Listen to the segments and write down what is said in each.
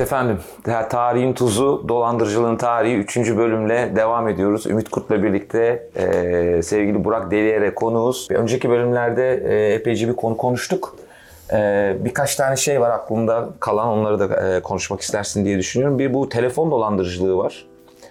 Efendim, tarihin tuzu, dolandırıcılığın tarihi 3. bölümle devam ediyoruz. Ümit Kurt'la birlikte e, sevgili Burak Deliyer'e konuğuz. Önceki bölümlerde e, epeyce bir konu konuştuk. E, birkaç tane şey var aklımda kalan, onları da e, konuşmak istersin diye düşünüyorum. Bir bu telefon dolandırıcılığı var.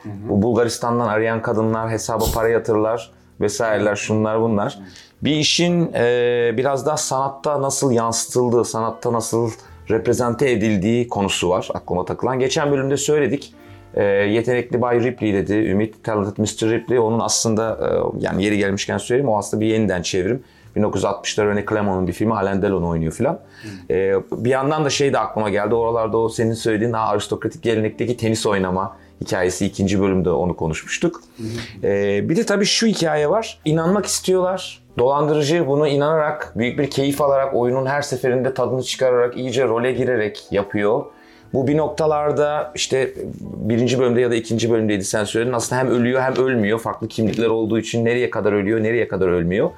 Bu Bulgaristan'dan arayan kadınlar hesaba para yatırırlar vesaireler, şunlar bunlar. Bir işin e, biraz daha sanatta nasıl yansıtıldığı, sanatta nasıl reprezente edildiği konusu var aklıma takılan. Geçen bölümde söyledik. E, yetenekli Bay Ripley dedi. Ümit Talented Mr. Ripley. Onun aslında e, yani yeri gelmişken söyleyeyim o aslında bir yeniden çevrim. 1960'lar Rene Clemont'un bir filmi. Alain Delon oynuyor filan. E, bir yandan da şey de aklıma geldi. Oralarda o senin söylediğin daha aristokratik gelenekteki tenis oynama hikayesi ikinci bölümde onu konuşmuştuk. E, bir de tabii şu hikaye var. İnanmak istiyorlar. Dolandırıcı bunu inanarak, büyük bir keyif alarak, oyunun her seferinde tadını çıkararak, iyice role girerek yapıyor. Bu bir noktalarda işte birinci bölümde ya da ikinci bölümdeydi sen söyledin. Aslında hem ölüyor hem ölmüyor. Farklı kimlikler olduğu için nereye kadar ölüyor, nereye kadar ölmüyor.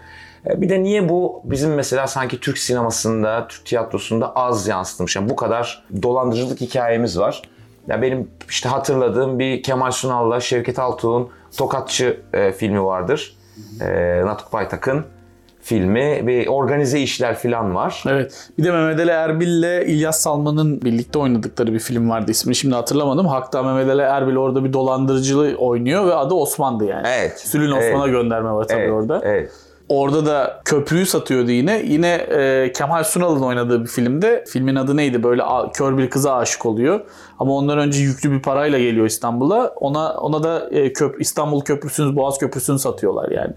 Bir de niye bu bizim mesela sanki Türk sinemasında, Türk tiyatrosunda az yansıtılmış. Yani bu kadar dolandırıcılık hikayemiz var. Ya benim işte hatırladığım bir Kemal Sunal'la Şevket Altuğ'un Tokatçı e, filmi vardır. E, Natuk Baytak'ın filmi ve organize işler falan var. Evet. Bir de Mehmet Ali Erbil ile İlyas Salman'ın birlikte oynadıkları bir film vardı. İsmini şimdi hatırlamadım. Hatta Mehmet Ali Erbil orada bir dolandırıcılığı oynuyor ve adı Osman'dı yani. Evet. Sülün Osman'a evet. gönderme var tabii evet. orada. Evet. Orada da köprüyü satıyordu yine. Yine e, Kemal Sunal'ın oynadığı bir filmde. Filmin adı neydi? Böyle a, kör bir kıza aşık oluyor. Ama ondan önce yüklü bir parayla geliyor İstanbul'a. Ona ona da e, köp İstanbul Köprüsü'nü, Boğaz Köprüsü'nü satıyorlar yani.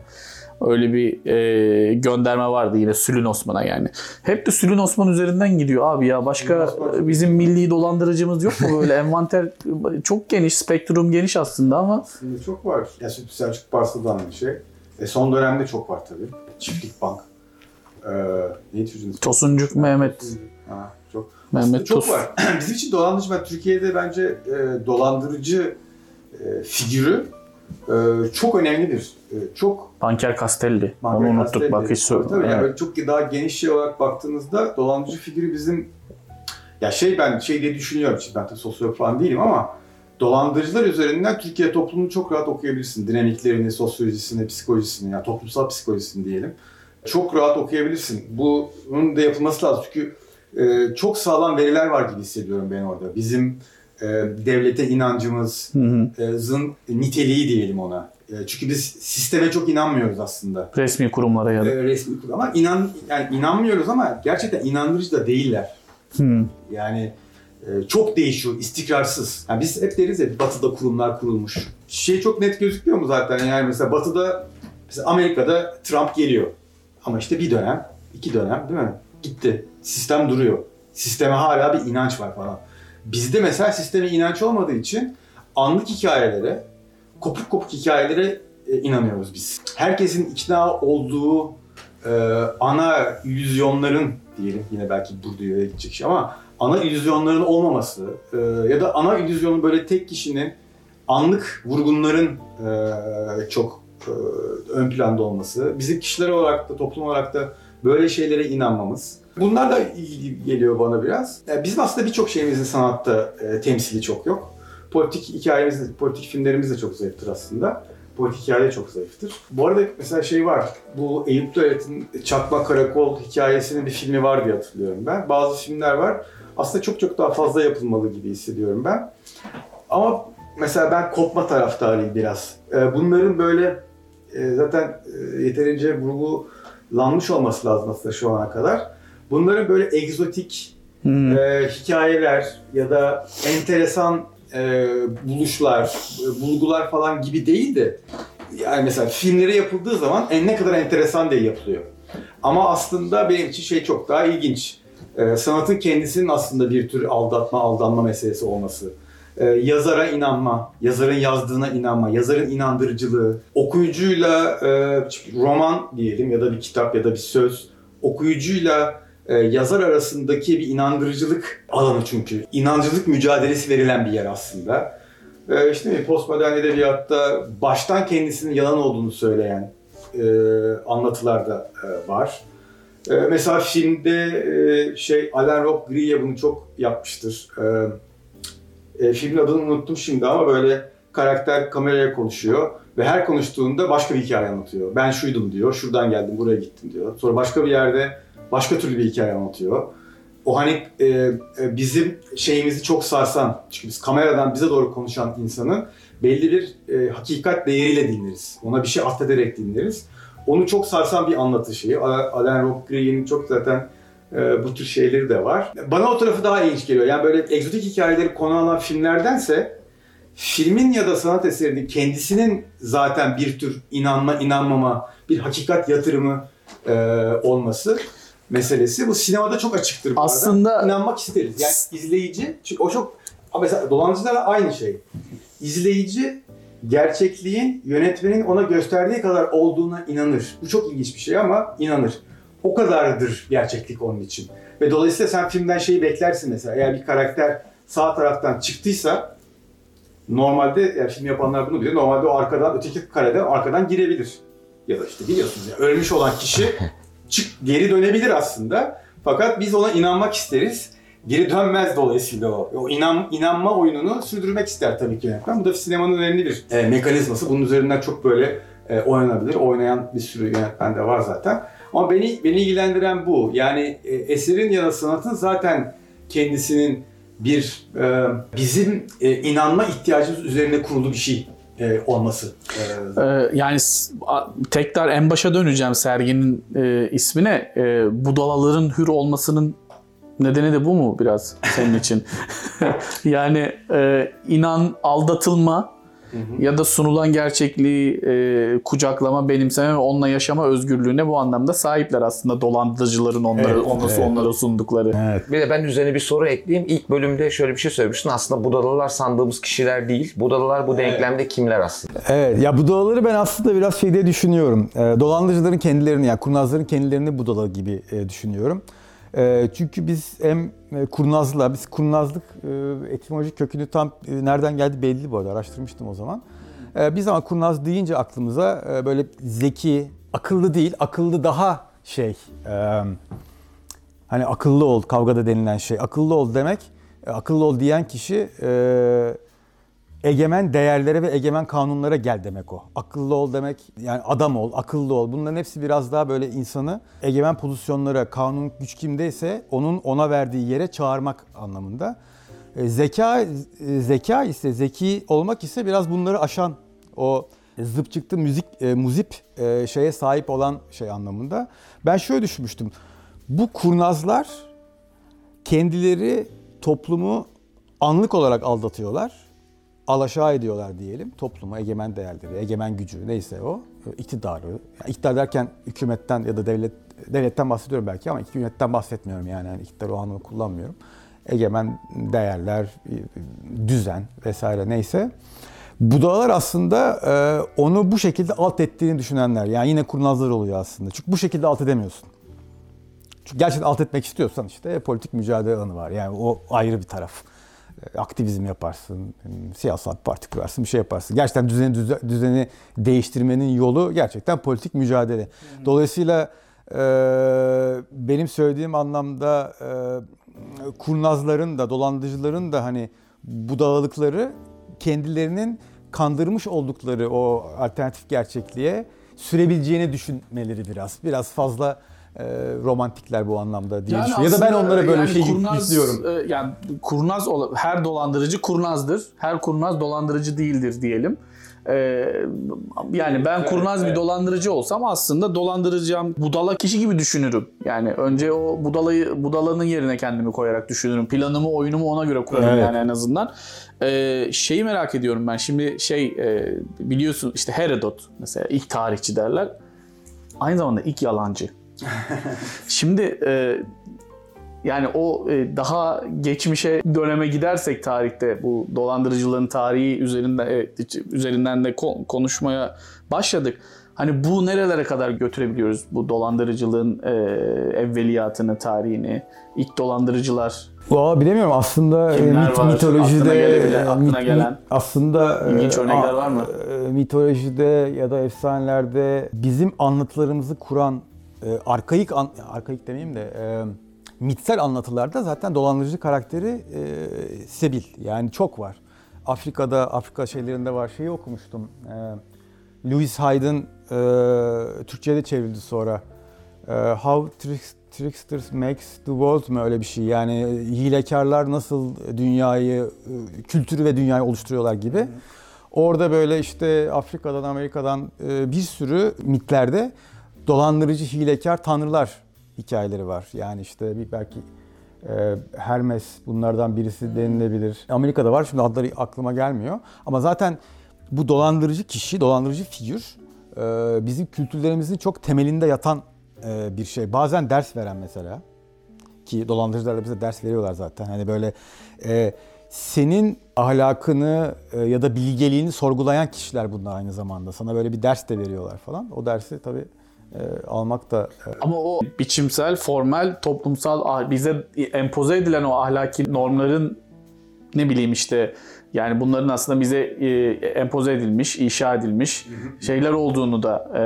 Öyle bir e, gönderme vardı yine Sülün Osman'a yani. Hep de Sülün Osman üzerinden gidiyor abi ya. Başka bizim milli dolandırıcımız yok mu böyle envanter çok geniş, spektrum geniş aslında ama. Aslında çok var. Ya Selçuk Barsa'dan bir şey. E son dönemde çok var tabii. Çiftlik Bank. Ee, neydi çocuğun ismi? Tosuncuk Mehmet. Ha, çok. Mehmet çok var. Bizim için dolandırıcı, ben Türkiye'de bence e, dolandırıcı e, figürü e, çok önemlidir. E, çok Banker Castelli. Banker Onu unuttuk Castelli. bak hiç Tabii, sor- tabii. Yani Evet. böyle çok daha geniş şey olarak baktığınızda dolandırıcı figürü bizim ya şey ben şey diye düşünüyorum şimdi ben tabii sosyolog falan değilim ama dolandırıcılar üzerinden Türkiye toplumunu çok rahat okuyabilirsin. Dinamiklerini, sosyolojisini, psikolojisini, yani toplumsal psikolojisini diyelim. Çok rahat okuyabilirsin. Bunun da yapılması lazım çünkü e, çok sağlam veriler var gibi hissediyorum ben orada. Bizim e, devlete inancımızın niteliği diyelim ona. E, çünkü biz sisteme çok inanmıyoruz aslında. Resmi kurumlara ya da. E, resmi kurum. ama inan yani inanmıyoruz ama gerçekten inandırıcı da değiller. Hmm. Yani e, çok değişiyor, istikrarsız. Yani biz hep deriz ya Batı'da kurumlar kurulmuş. Şey çok net gözüküyor mu zaten? Yani mesela Batı'da, mesela Amerika'da Trump geliyor. Ama işte bir dönem, iki dönem değil mi? Gitti. Sistem duruyor. Sisteme hala bir inanç var falan. Bizde mesela sisteme inanç olmadığı için anlık hikayelere, kopuk kopuk hikayelere e, inanıyoruz biz. Herkesin ikna olduğu e, ana illüzyonların diyelim yine belki Bourdieu'ya gidecek şey ama ana illüzyonların olmaması e, ya da ana illüzyonun böyle tek kişinin anlık vurgunların e, çok e, ön planda olması, bizim kişiler olarak da toplum olarak da böyle şeylere inanmamız. Bunlar da ilgi geliyor bana biraz. Yani bizim aslında birçok şeyimizin sanatta e, temsili çok yok. Politik hikayemiz, politik filmlerimiz de çok zayıftır aslında. Politik hikaye çok zayıftır. Bu arada mesela şey var, bu Eyüp Tuvalet'in Çakma Karakol hikayesinin bir filmi var diye hatırlıyorum ben. Bazı filmler var. Aslında çok çok daha fazla yapılmalı gibi hissediyorum ben. Ama mesela ben kopma taraftarıyım biraz. Ee, Bunların böyle e, zaten e, yeterince vurgulanmış olması lazım aslında şu ana kadar. Bunların böyle egzotik Hmm. e, hikayeler ya da enteresan buluşlar, bulgular falan gibi değil de yani mesela filmleri yapıldığı zaman en ne kadar enteresan diye yapılıyor. Ama aslında benim için şey çok daha ilginç. E, sanatın kendisinin aslında bir tür aldatma, aldanma meselesi olması. E, yazara inanma, yazarın yazdığına inanma, yazarın inandırıcılığı, okuyucuyla e, roman diyelim ya da bir kitap ya da bir söz, okuyucuyla e, yazar arasındaki bir inandırıcılık alanı çünkü. İnancılık mücadelesi verilen bir yer aslında. E, işte postmodern edebiyatta baştan kendisinin yalan olduğunu söyleyen e, anlatılar da e, var. E, mesela filmde e, şey Alain Rob Grillet bunu çok yapmıştır. E, E, filmin adını unuttum şimdi ama böyle karakter kameraya konuşuyor ve her konuştuğunda başka bir hikaye anlatıyor. Ben şuydum diyor, şuradan geldim, buraya gittim diyor. Sonra başka bir yerde başka türlü bir hikaye anlatıyor. O hani e, e, bizim şeyimizi çok sarsan, çünkü biz kameradan bize doğru konuşan insanın belli bir e, hakikat değeriyle dinleriz. Ona bir şey atfederek dinleriz. Onu çok sarsan bir anlatı şeyi. A- Alan Rock Green'in çok zaten e, bu tür şeyleri de var. Bana o tarafı daha ilginç geliyor. Yani böyle egzotik hikayeleri konu alan filmlerdense filmin ya da sanat eserinin kendisinin zaten bir tür inanma inanmama, bir hakikat yatırımı e, olması meselesi. Bu sinemada çok açıktır. bu arada. Aslında- inanmak isteriz. Yani izleyici, çünkü o çok mesela dolandırıcılarla aynı şey. İzleyici gerçekliğin yönetmenin ona gösterdiği kadar olduğuna inanır. Bu çok ilginç bir şey ama inanır. O kadardır gerçeklik onun için. Ve dolayısıyla sen filmden şeyi beklersin mesela. Eğer bir karakter sağ taraftan çıktıysa normalde yani film yapanlar bunu bilir. Normalde o arkadan öteki kareden arkadan girebilir. Ya da işte biliyorsunuz ya ölmüş olan kişi çık geri dönebilir aslında. Fakat biz ona inanmak isteriz. Geri dönmez dolayısıyla o. O inan, inanma oyununu sürdürmek ister tabii ki yönetmen. Bu da sinemanın önemli bir e, mekanizması. Bunun üzerinden çok böyle e, oynanabilir. Oynayan bir sürü yönetmen de var zaten. Ama beni beni ilgilendiren bu. Yani e, eserin ya da sanatın zaten kendisinin bir e, bizim e, inanma ihtiyacımız üzerine kurulu bir şey e, olması. E, Ee, yani tekrar en başa döneceğim serginin e, ismine. E, budalaların hür olmasının nedeni de bu mu biraz senin için? yani e, inan, aldatılma ya da sunulan gerçekliği e, kucaklama, benimseme ve onunla yaşama özgürlüğüne bu anlamda sahipler aslında dolandırıcıların onlara, Evet, onlara, evet. onlara sundukları. Evet. Bir de ben üzerine bir soru ekleyeyim. İlk bölümde şöyle bir şey söylemiştin. Aslında Budalalar sandığımız kişiler değil. Budalalar bu denklemde kimler aslında? Evet ya budalaları ben aslında biraz şeyde düşünüyorum. E, dolandırıcıların kendilerini yani kurnazların kendilerini budala gibi e, düşünüyorum. E, çünkü biz hem e, kurnazlığa, biz kurnazlık e, etimolojik kökünü tam e, nereden geldi belli bu arada araştırmıştım o zaman. E, biz ama kurnaz deyince aklımıza böyle zeki, akıllı değil, akıllı daha şey, hani akıllı ol kavgada denilen şey. Akıllı ol demek, akıllı ol diyen kişi egemen değerlere ve egemen kanunlara gel demek o. Akıllı ol demek yani adam ol, akıllı ol. Bunların hepsi biraz daha böyle insanı egemen pozisyonlara, kanun güç kimdeyse onun ona verdiği yere çağırmak anlamında. E, zeka e, zeka ise zeki olmak ise biraz bunları aşan o zıp çıktı müzik e, muzip e, şeye sahip olan şey anlamında. Ben şöyle düşünmüştüm. Bu kurnazlar kendileri toplumu anlık olarak aldatıyorlar. Alaşağı ediyorlar diyelim. Toplumu, egemen değerleri, egemen gücü neyse o. iktidarı. Yani iktidar derken hükümetten ya da devlet devletten bahsediyorum belki ama hükümetten bahsetmiyorum yani. yani iktidar o anlamda kullanmıyorum. Egemen değerler, düzen vesaire neyse. Budalar aslında e, onu bu şekilde alt ettiğini düşünenler. Yani yine kurnazlar oluyor aslında. Çünkü bu şekilde alt edemiyorsun. Çünkü gerçekten alt etmek istiyorsan işte politik mücadele alanı var. Yani o ayrı bir taraf. Aktivizm yaparsın, siyasal parti kurarsın, bir şey yaparsın. Gerçekten düzeni, düze- düzeni değiştirmenin yolu gerçekten politik mücadele. Dolayısıyla e, benim söylediğim anlamda e, kurnazların da, dolandırıcıların da hani budalalıkları kendilerinin kandırmış oldukları o alternatif gerçekliğe sürebileceğini düşünmeleri biraz. Biraz fazla e, romantikler bu anlamda diye düşünüyorum. Ya da ben onlara böyle yani bir şey kurnaz, yüklüyorum. e, Yani kurnaz ola- her dolandırıcı kurnazdır. Her kurnaz dolandırıcı değildir diyelim. E, yani ben Evet, kurnaz bir evet. dolandırıcı olsam aslında dolandıracağım budala kişi gibi düşünürüm. Yani önce o budalayı budalanın yerine kendimi koyarak düşünürüm. Planımı, oyunumu ona göre kurarım Evet. yani en azından. E, şeyi merak ediyorum ben. Şimdi şey e, biliyorsun işte Herodot mesela ilk tarihçi derler. Aynı zamanda ilk yalancı. Şimdi e, yani o e, daha geçmişe döneme gidersek tarihte bu dolandırıcıların tarihi üzerinden evet, üzerinden de ko- konuşmaya başladık. Hani bu nerelere kadar götürebiliyoruz bu dolandırıcılığın e, evveliyatını, tarihini, ilk dolandırıcılar Valla bilemiyorum aslında e, Kimler mit- var? mitolojide Aklına gelebilen- e, gelen. aslında e, İlginç örnekler a- var mı? Mitolojide ya da efsanelerde bizim anlatılarımızı kuran e, arkaik an, arkaik demeyeyim de e, mitsel anlatılarda zaten dolandırıcı karakteri e, Sebil. Yani çok var. Afrika'da, Afrika şeylerinde var. Şeyi okumuştum. E, Louis Hyde'ın e, Türkçe'de çevrildi sonra. E, How Tricks- Tricksters Makes the World mu öyle bir şey. Yani hilekarlar nasıl dünyayı, e, kültürü ve dünyayı oluşturuyorlar gibi. Orada böyle işte Afrika'dan, Amerika'dan e, bir sürü mitlerde dolandırıcı, hilekar tanrılar hikayeleri var. Yani işte bir belki e, Hermes bunlardan birisi denilebilir. Amerika'da var şimdi adları aklıma gelmiyor. Ama zaten bu dolandırıcı kişi, dolandırıcı figür e, bizim kültürlerimizin çok temelinde yatan e, bir şey. Bazen ders veren mesela ki dolandırıcılar da bize ders veriyorlar zaten. Hani böyle e, senin ahlakını e, ya da bilgeliğini sorgulayan kişiler bunlar aynı zamanda. Sana böyle bir ders de veriyorlar falan. O dersi tabii e, almak da e, Ama o biçimsel, formel, toplumsal ah- bize empoze edilen o ahlaki normların ne bileyim işte yani bunların aslında bize e, empoze edilmiş, inşa edilmiş şeyler olduğunu da e,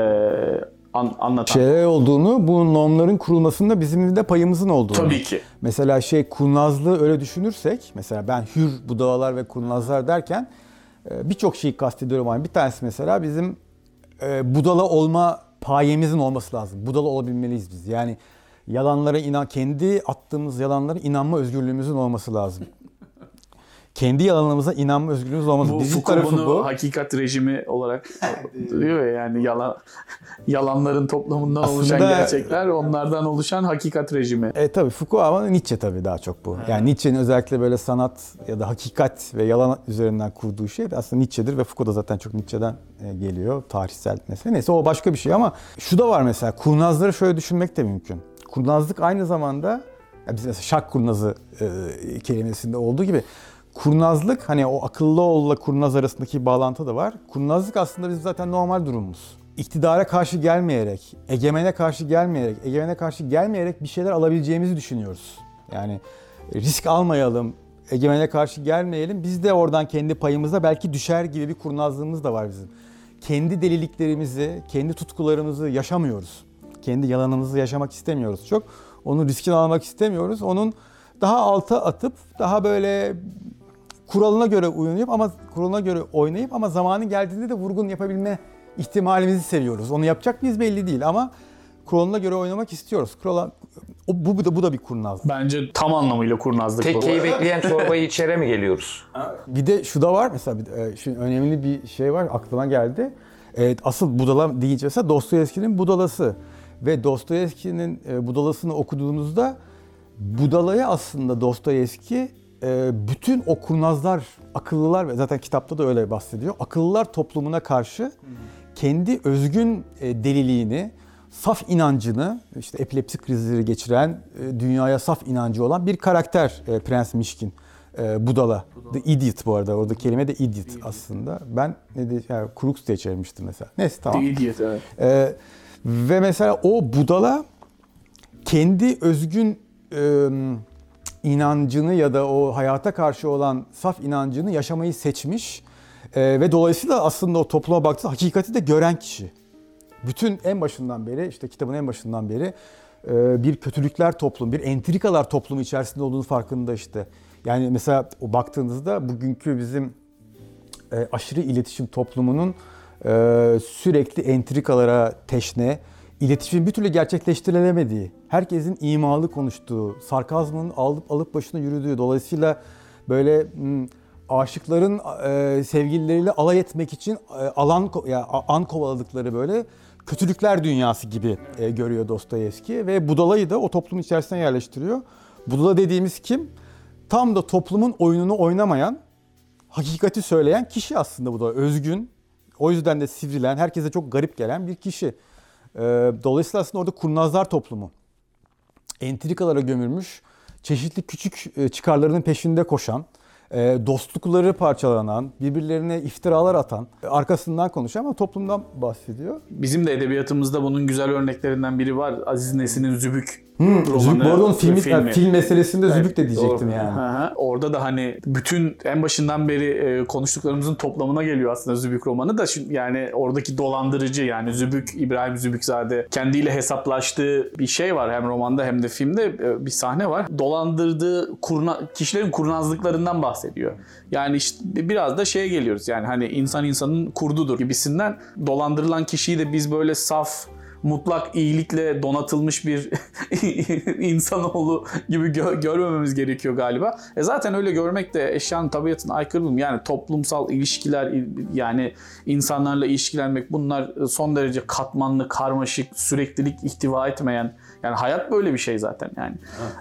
an- anlatan. şeyler olduğunu, bu normların kurulmasında bizim de payımızın olduğunu. Tabii ki. Mesela şey kurnazlığı öyle düşünürsek, mesela ben hür budalalar ve kurnazlar derken e, birçok şeyi kastediyorum ama bir tanesi mesela bizim e, budala olma payemizin olması lazım. Budala olabilmeliyiz biz. Yani yalanlara inan, kendi attığımız yalanlara inanma özgürlüğümüzün olması lazım. Kendi yalanlarımıza inanma özgürlüğümüz olması. Bu Bizim tarafı bu. hakikat rejimi olarak diyor ya yani yalan yalanların toplamından Aslında- oluşan gerçekler onlardan oluşan hakikat rejimi. E tabii Foucault ama Nietzsche tabii daha çok bu. Yani Nietzsche'nin özellikle böyle sanat ya da hakikat ve yalan üzerinden kurduğu şey aslında Nietzsche'dir ve Foucault da zaten çok Nietzsche'den e, geliyor. Tarihsel mesele. Neyse o başka bir şey ama şu da var mesela kurnazları şöyle düşünmek de mümkün. Kurnazlık aynı zamanda ya biz mesela şak kurnazı e, kelimesinde olduğu gibi kurnazlık hani o akıllı oğulla kurnaz arasındaki bağlantı da var. Kurnazlık aslında bizim zaten normal durumumuz. İktidara karşı gelmeyerek, egemene karşı gelmeyerek, egemene karşı gelmeyerek bir şeyler alabileceğimizi düşünüyoruz. Yani risk almayalım, egemene karşı gelmeyelim. Biz de oradan kendi payımıza belki düşer gibi bir kurnazlığımız da var bizim. Kendi deliliklerimizi, kendi tutkularımızı yaşamıyoruz. Kendi yalanımızı yaşamak istemiyoruz çok. Onun riskini almak istemiyoruz. Onun daha alta atıp daha böyle kuralına göre oynayıp ama kuralına göre oynayıp ama zamanı geldiğinde de vurgun yapabilme ihtimalimizi seviyoruz. Onu yapacak mıyız belli değil ama kuralına göre oynamak istiyoruz. Kurala, o, bu, bu da bu da bir kurnazlık. Bence tam anlamıyla kurnazlık bu. Tekkeyi bekleyen çorbayı içere mi geliyoruz? Bir de şu da var mesela bir, e, şimdi önemli bir şey var aklıma geldi. Evet, asıl budala deyince mesela Dostoyevski'nin budalası ve Dostoyevski'nin e, budalasını okuduğunuzda budalaya aslında Dostoyevski bütün o kurnazlar, akıllılar ve zaten kitapta da öyle bahsediyor. Akıllılar toplumuna karşı kendi özgün e, deliliğini, saf inancını, işte epilepsi krizleri geçiren, e, dünyaya saf inancı olan bir karakter e, Prens Mişkin. E, Budala. The Idiot bu arada. Orada kelime de idiot, aslında. Ben ne de yani Crux diye çevirmiştim mesela. Neyse tamam. The Idiot, evet. Ee, ve mesela o budala kendi özgün e, inancını ya da o hayata karşı olan saf inancını yaşamayı seçmiş E, ve dolayısıyla aslında o topluma baktığı hakikati de gören kişi. Bütün en başından beri işte kitabın en başından beri e, bir kötülükler toplum, bir entrikalar toplumu içerisinde olduğunu farkında işte. Yani mesela o baktığınızda bugünkü bizim e, aşırı iletişim toplumunun e, sürekli entrikalara teşne, iletişimin bir türlü gerçekleştirilemediği, herkesin imalı konuştuğu, sarkazmın alıp alıp başına yürüdüğü, dolayısıyla böyle m, aşıkların e, sevgilileriyle alay etmek için e, alan ko- ya a- an kovaladıkları böyle kötülükler dünyası gibi e, görüyor Dostoyevski ve Budala'yı da o toplumun içerisine yerleştiriyor. Budala dediğimiz kim? Tam da toplumun oyununu oynamayan, hakikati söyleyen kişi aslında bu da özgün. O yüzden de sivrilen, herkese çok garip gelen bir kişi. Ee, Dolayısıyla aslında orada kurnazlar toplumu. Entrikalara gömülmüş, çeşitli küçük e, çıkarlarının peşinde koşan, dostlukları parçalanan, birbirlerine iftiralar atan, arkasından konuşan ama toplumdan bahsediyor. Bizim de edebiyatımızda bunun güzel örneklerinden biri var. Aziz Nesin'in Zübük Zübük, bu arada filmi, filmi. film meselesinde Zübük de diyecektim doğru. yani. Aha, Orada da hani bütün en başından beri e, konuştuklarımızın toplamına geliyor aslında Zübük romanı da şimdi yani oradaki dolandırıcı yani Zübük İbrahim Zübükzade kendiyle hesaplaştığı bir şey var hem romanda hem de filmde e, bir sahne var. Dolandırdığı kurna, kişilerin kurnazlıklarından bahsediyor. Yani işte biraz da şeye geliyoruz yani hani insan insanın kurdudur gibisinden dolandırılan kişiyi de biz böyle saf mutlak iyilikle donatılmış bir insanoğlu gibi gö- görmememiz gerekiyor galiba. E zaten öyle görmek de eşyanın tabiatına aykırı mı? Yani toplumsal ilişkiler il- yani insanlarla ilişkilenmek bunlar son derece katmanlı, karmaşık, süreklilik ihtiva etmeyen yani hayat böyle bir şey zaten yani.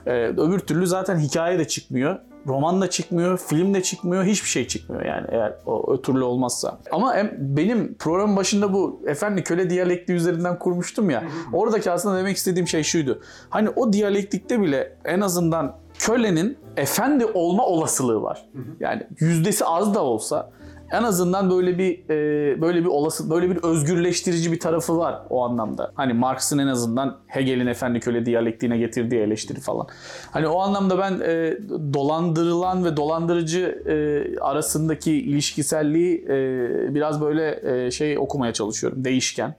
E, öbür türlü zaten hikaye de çıkmıyor. Roman da çıkmıyor, film de çıkmıyor, hiçbir şey çıkmıyor yani eğer o, o türlü olmazsa. Ama em- benim programın başında bu efendi köle diyalekti üzerinden kurmuştum ya. Oradaki aslında demek istediğim şey şuydu. Hani o diyalektikte bile en azından kölenin efendi olma olasılığı var. Yani yüzdesi az da olsa en azından böyle bir e, böyle bir olası böyle bir özgürleştirici bir tarafı var o anlamda. Hani Marx'ın en azından Hegel'in efendi köle diyalektiğine getirdiği eleştiri falan. Hani o anlamda ben e, dolandırılan ve dolandırıcı e, arasındaki ilişkiselliği e, biraz böyle e, şey okumaya çalışıyorum. Değişken,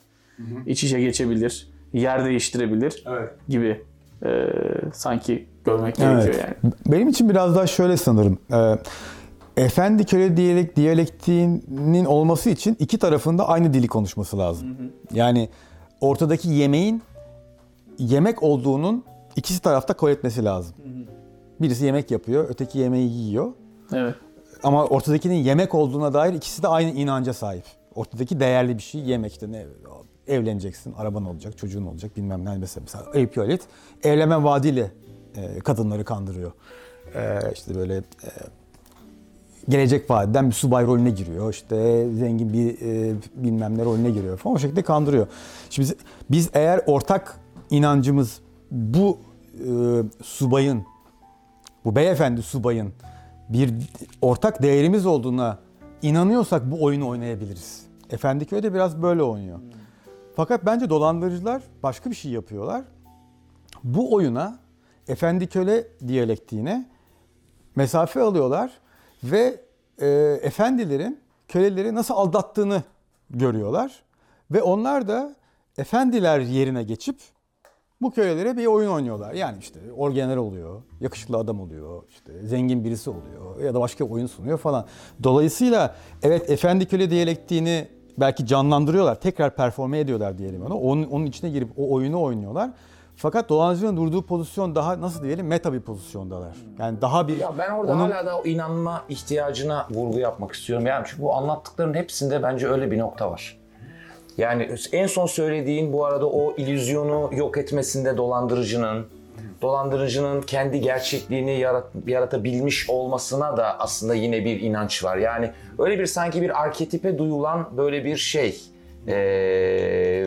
iç içe geçebilir, yer değiştirebilir Evet. gibi e, sanki görmek Evet. gerekiyor yani. Benim için biraz daha şöyle sanırım. Ee, efendi köle diyalek, diyalektiğinin olması için iki tarafında aynı dili konuşması lazım. Yani ortadaki yemeğin yemek olduğunun ikisi tarafta kabul etmesi lazım. Birisi yemek yapıyor, öteki yemeği yiyor. Evet. Ama ortadakinin yemek olduğuna dair ikisi de aynı inanca sahip. Ortadaki değerli bir şey yemek işte ne evleneceksin, araban olacak, çocuğun olacak bilmem ne mesela. Mesela Eyüp Yolet evlenme vaadiyle e, kadınları kandırıyor. E, işte böyle e, gelecek vadiden bir subay rolüne giriyor. İşte zengin bir e, bilmem ne rolüne giriyor falan o şekilde kandırıyor. Şimdi biz, biz eğer ortak inancımız bu e, subayın bu beyefendi subayın bir ortak değerimiz olduğuna inanıyorsak bu oyunu oynayabiliriz. Efendiköy de biraz böyle oynuyor. Fakat bence dolandırıcılar başka bir şey yapıyorlar. Bu oyuna efendi köle diyalektiğine mesafe alıyorlar ve e, efendilerin köleleri nasıl aldattığını görüyorlar. Ve onlar da efendiler yerine geçip bu kölelere bir oyun oynuyorlar. Yani işte orgeneral oluyor, yakışıklı adam oluyor, işte zengin birisi oluyor ya da başka oyun sunuyor falan. Dolayısıyla evet efendi köle diyalektiğini belki canlandırıyorlar, tekrar performe ediyorlar diyelim ona. Onun, onun içine girip o oyunu oynuyorlar. Fakat dolandırıcının durduğu pozisyon daha nasıl diyelim meta bir pozisyondalar. Yani daha bir Ya ben orada onun- hala da o inanma ihtiyacına vurgu yapmak istiyorum. Yani çünkü bu anlattıkların hepsinde bence öyle bir nokta var. Yani en son söylediğin bu arada o illüzyonu yok etmesinde dolandırıcının, dolandırıcının kendi gerçekliğini yarat, yaratabilmiş olmasına da aslında yine bir inanç var. Yani öyle bir sanki bir arketipe duyulan böyle bir şey. Ee,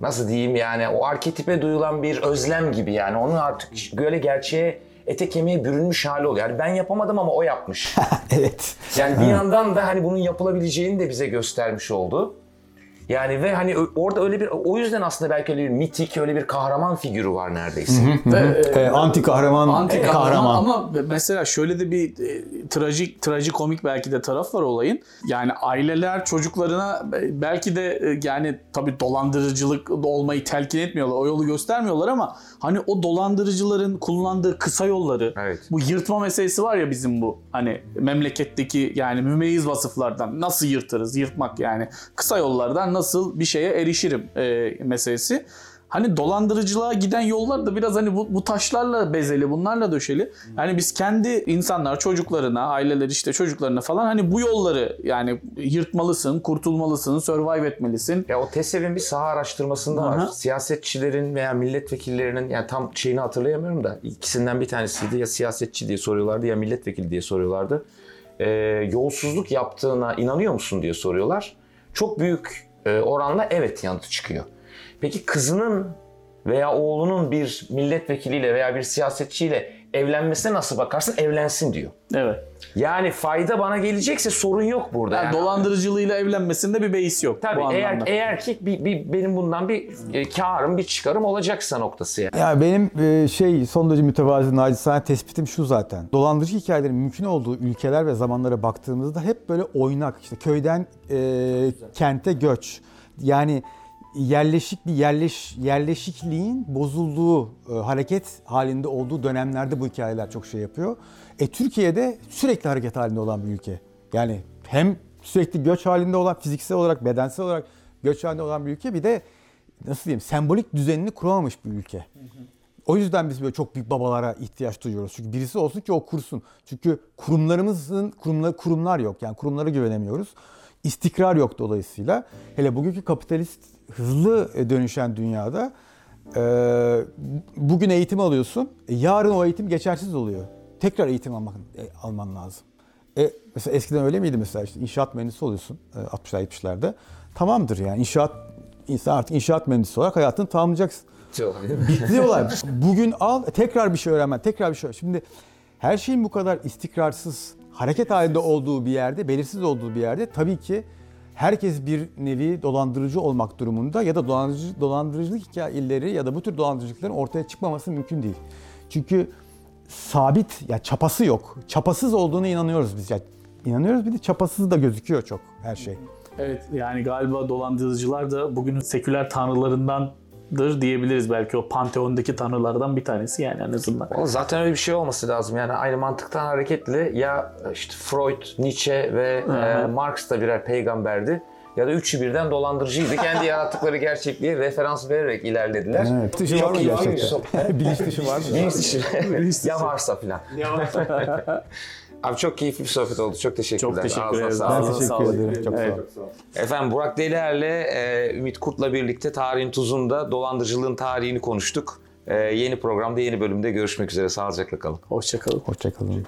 nasıl diyeyim yani o arketipe duyulan bir özlem gibi yani onun artık böyle gerçeğe ete kemiğe bürünmüş hali oluyor. Yani ben yapamadım ama o yapmış. evet. Yani bir yandan da hani bunun yapılabileceğini de bize göstermiş oldu. Yani ve hani orada öyle bir o yüzden aslında belki öyle bir mitik öyle bir kahraman figürü var neredeyse. Ve, e, anti kahraman, Anti kahraman. kahraman ama mesela şöyle de bir e, trajik trajikomik belki de taraf var olayın. Yani aileler çocuklarına belki de e, yani tabii dolandırıcılık olmayı telkin etmiyorlar. O yolu göstermiyorlar ama hani o dolandırıcıların kullandığı kısa yolları Evet. bu yırtma meselesi var ya bizim bu hani memleketteki yani mümeyyiz vasıflardan nasıl yırtarız? Yırtmak yani kısa yollardan nasıl bir şeye erişirim e, meselesi. Hani dolandırıcılığa giden yollar da biraz hani bu, bu taşlarla bezeli, bunlarla döşeli. Yani biz kendi insanlar, çocuklarına, aileler işte çocuklarına falan hani bu yolları yani yırtmalısın, kurtulmalısın, survive etmelisin. Ya o TESEV'in bir saha araştırmasında var. Aha. Siyasetçilerin veya milletvekillerinin yani tam şeyini hatırlayamıyorum da ikisinden bir tanesiydi ya siyasetçi diye soruyorlardı ya milletvekili diye soruyorlardı. Ee, yolsuzluk yaptığına inanıyor musun diye soruyorlar. Çok büyük e, oranla evet yanıtı çıkıyor. Peki kızının veya oğlunun bir milletvekiliyle veya bir siyasetçiyle evlenmesine nasıl bakarsın? Evlensin diyor. Evet. Yani fayda bana gelecekse sorun yok burada. Yani Yani dolandırıcılığıyla evlenmesinde bir beis yok Tabii bu eğer, anlamda. eğer ki bir, bir- benim bundan bir e, karım, bir çıkarım olacaksa noktası yani. Ya benim e, şey son derece mütevazi nacizane tespitim şu zaten. Dolandırıcı hikayelerin mümkün olduğu ülkeler ve zamanlara baktığımızda hep böyle oynak işte köyden e, kente göç. Yani yerleşik bir yerleş yerleşikliğin bozulduğu, e, hareket halinde olduğu dönemlerde bu hikayeler çok şey yapıyor. E Türkiye'de sürekli hareket halinde olan bir ülke. Yani hem sürekli göç halinde olan fiziksel olarak, bedensel olarak göç halinde olan bir ülke bir de nasıl diyeyim sembolik düzenini kuramamış bir ülke. O yüzden biz böyle çok büyük babalara ihtiyaç duyuyoruz. Çünkü birisi olsun ki o kursun. Çünkü kurumlarımızın kurumlar, kurumlar yok. Yani kurumlara güvenemiyoruz. İstikrar yok dolayısıyla. Hele bugünkü kapitalist hızlı dönüşen dünyada e, bugün eğitim alıyorsun. e, yarın o eğitim geçersiz oluyor. Tekrar eğitim almak, e, alman lazım. E, mesela eskiden öyle miydi mesela işte inşaat mühendisi oluyorsun e, 60'lar 70'lerde. Tamamdır yani inşaat insan artık inşaat mühendisi olarak hayatını tamamlayacaksın. Bitti olay. Bugün al tekrar bir şey öğrenmen, tekrar bir şey. Şimdi her şeyin bu kadar istikrarsız, hareket halinde olduğu bir yerde, belirsiz olduğu bir yerde tabii ki herkes bir nevi dolandırıcı olmak durumunda ya da dolandırıcı, dolandırıcılık hikayeleri ya da bu tür dolandırıcılıkların ortaya çıkmaması mümkün değil. Çünkü sabit, ya çapası yok. Çapasız olduğuna inanıyoruz biz. Ya, inanıyoruz bir de çapasız da gözüküyor çok her şey. Evet yani galiba dolandırıcılar da bugünün seküler tanrılarındandır diyebiliriz belki o panteondaki tanrılardan bir tanesi yani en azından. Vallahi Zaten öyle bir şey olması lazım. Yani aynı mantıktan hareketle ya işte Freud, Nietzsche ve e, Marx da birer peygamberdi. Ya da üçü birden dolandırıcıydı. Kendi yarattıkları gerçekliğe referans vererek ilerlediler. Evet. Dışı var mı gerçekten? Bilinç dışı var mı? Bilinç dışı. ya varsa filan. Abi çok keyifli bir sohbet oldu. Çok teşekkürler. Çok teşekkür Ağzına ederiz. Ben Ağzına teşekkür ederim. Çok sağ Evet. olun. Çok sağ ol. Efendim Burak Deliler'le e, Ümit Kurt'la birlikte tarihin tuzunda dolandırıcılığın tarihini konuştuk. E, yeni programda yeni bölümde görüşmek üzere. Sağlıcakla kalın. Hoşçakalın. Hoşçakalın.